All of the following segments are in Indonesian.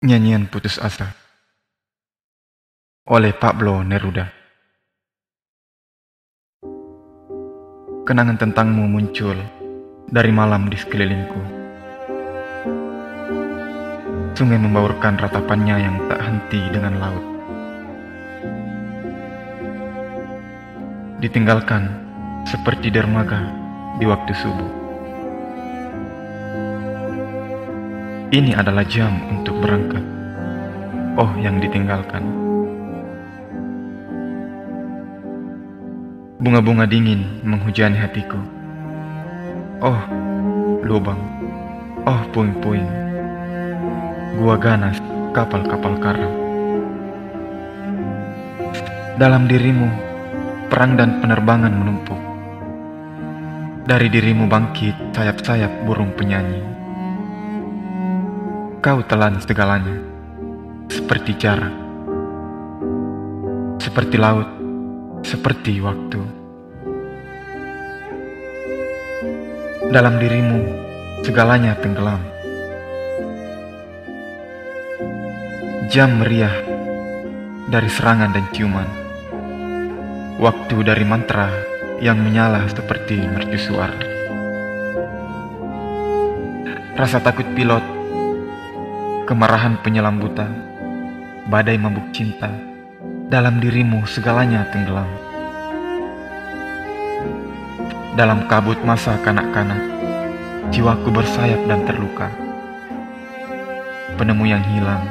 Nyanyian Putus Asa. Oleh Pablo Neruda. Kenangan tentangmu muncul dari malam di sekelilingku. Sungai membaurkan ratapannya yang tak henti dengan laut. Ditinggalkan seperti dermaga di waktu subuh Ini adalah jam untuk berangkat. Oh, yang ditinggalkan. Bunga-bunga dingin menghujani hatiku. Oh, lubang. Oh, puing-puing. Gua ganas, kapal-kapal karam. Dalam dirimu, perang dan penerbangan menumpuk. Dari dirimu bangkit sayap-sayap burung penyanyi. Kau telan segalanya, seperti jarak, seperti laut, seperti waktu. Dalam dirimu, segalanya tenggelam. Jam meriah dari serangan dan ciuman. Waktu dari mantra yang menyala seperti mercusuar. Rasa takut pilot kemarahan penyelam buta, badai mabuk cinta, dalam dirimu segalanya tenggelam. Dalam kabut masa kanak-kanak, jiwaku bersayap dan terluka. Penemu yang hilang,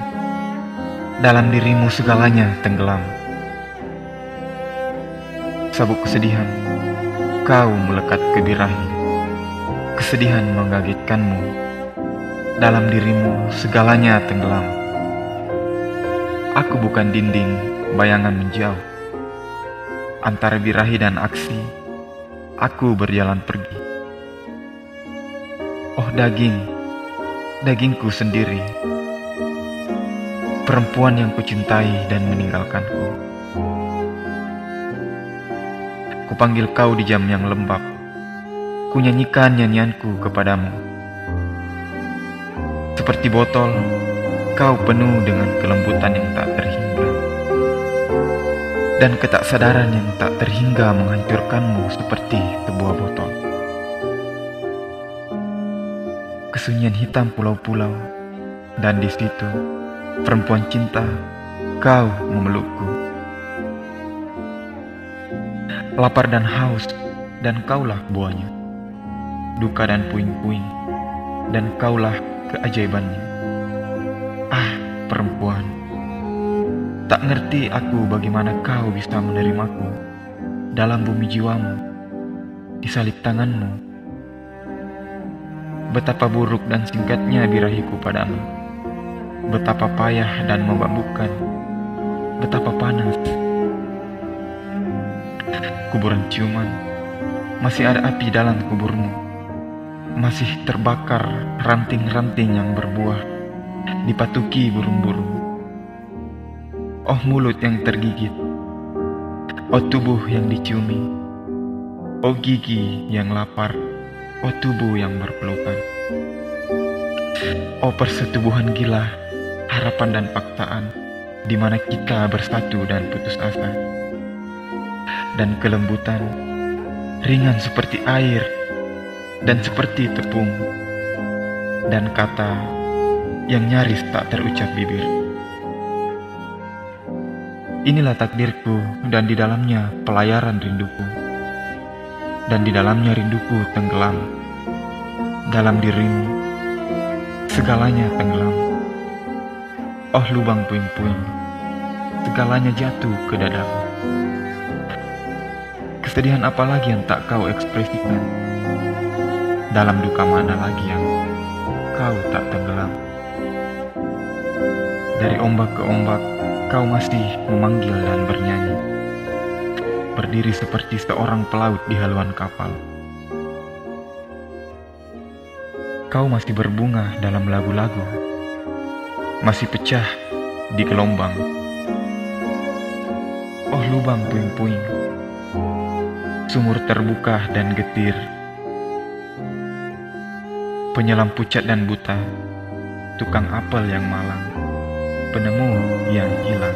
dalam dirimu segalanya tenggelam. Sabuk kesedihan, kau melekat ke birahi, kesedihan mengagetkanmu dalam dirimu segalanya tenggelam. Aku bukan dinding, bayangan menjauh. Antara birahi dan aksi, aku berjalan pergi. Oh daging, dagingku sendiri. Perempuan yang kucintai dan meninggalkanku. Kupanggil kau di jam yang lembab. Kunyanyikan nyanyianku kepadamu seperti botol, kau penuh dengan kelembutan yang tak terhingga. Dan ketaksadaran yang tak terhingga menghancurkanmu seperti sebuah botol. Kesunyian hitam pulau-pulau, dan di situ, perempuan cinta, kau memelukku. Lapar dan haus, dan kaulah buahnya. Duka dan puing-puing, dan kaulah keajaibannya. Ah, perempuan, tak ngerti aku bagaimana kau bisa menerimaku dalam bumi jiwamu, di salib tanganmu. Betapa buruk dan singkatnya birahiku padamu. Betapa payah dan membabukkan. Betapa panas. Kuburan ciuman. Masih ada api dalam kuburmu masih terbakar ranting-ranting yang berbuah, dipatuki burung-burung. Oh mulut yang tergigit, oh tubuh yang diciumi, oh gigi yang lapar, oh tubuh yang berpelukan. Oh persetubuhan gila, harapan dan paksaan, di mana kita bersatu dan putus asa. Dan kelembutan, ringan seperti air dan seperti tepung dan kata yang nyaris tak terucap bibir. Inilah takdirku dan di dalamnya pelayaran rinduku. Dan di dalamnya rinduku tenggelam. Dalam dirimu segalanya tenggelam. Oh lubang puing-puing, segalanya jatuh ke dadamu. Kesedihan apa lagi yang tak kau ekspresikan? Dalam duka mana lagi yang kau tak tenggelam? Dari ombak ke ombak, kau masih memanggil dan bernyanyi. Berdiri seperti seorang pelaut di haluan kapal. Kau masih berbunga dalam lagu-lagu, masih pecah di gelombang. Oh lubang puing-puing, sumur terbuka dan getir penyelam pucat dan buta, tukang apel yang malang. penemu yang hilang.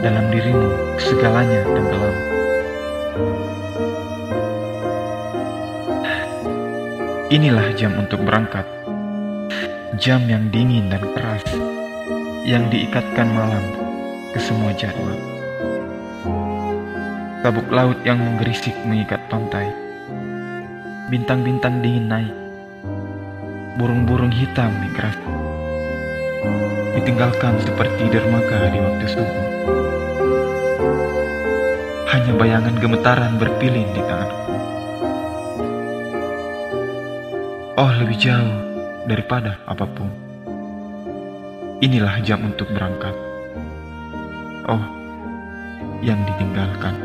Dalam dirimu segalanya tenggelam. Inilah jam untuk berangkat. Jam yang dingin dan keras yang diikatkan malam ke semua jadwal. Tabuk laut yang menggerisik mengikat pantai. Bintang-bintang dingin naik. Burung-burung hitam migrasi. Ditinggalkan seperti dermaga di waktu subuh. Hanya bayangan gemetaran berpilin di tanganku. Oh, lebih jauh daripada apa pun. Inilah jam untuk berangkat. Oh, yang ditinggalkan.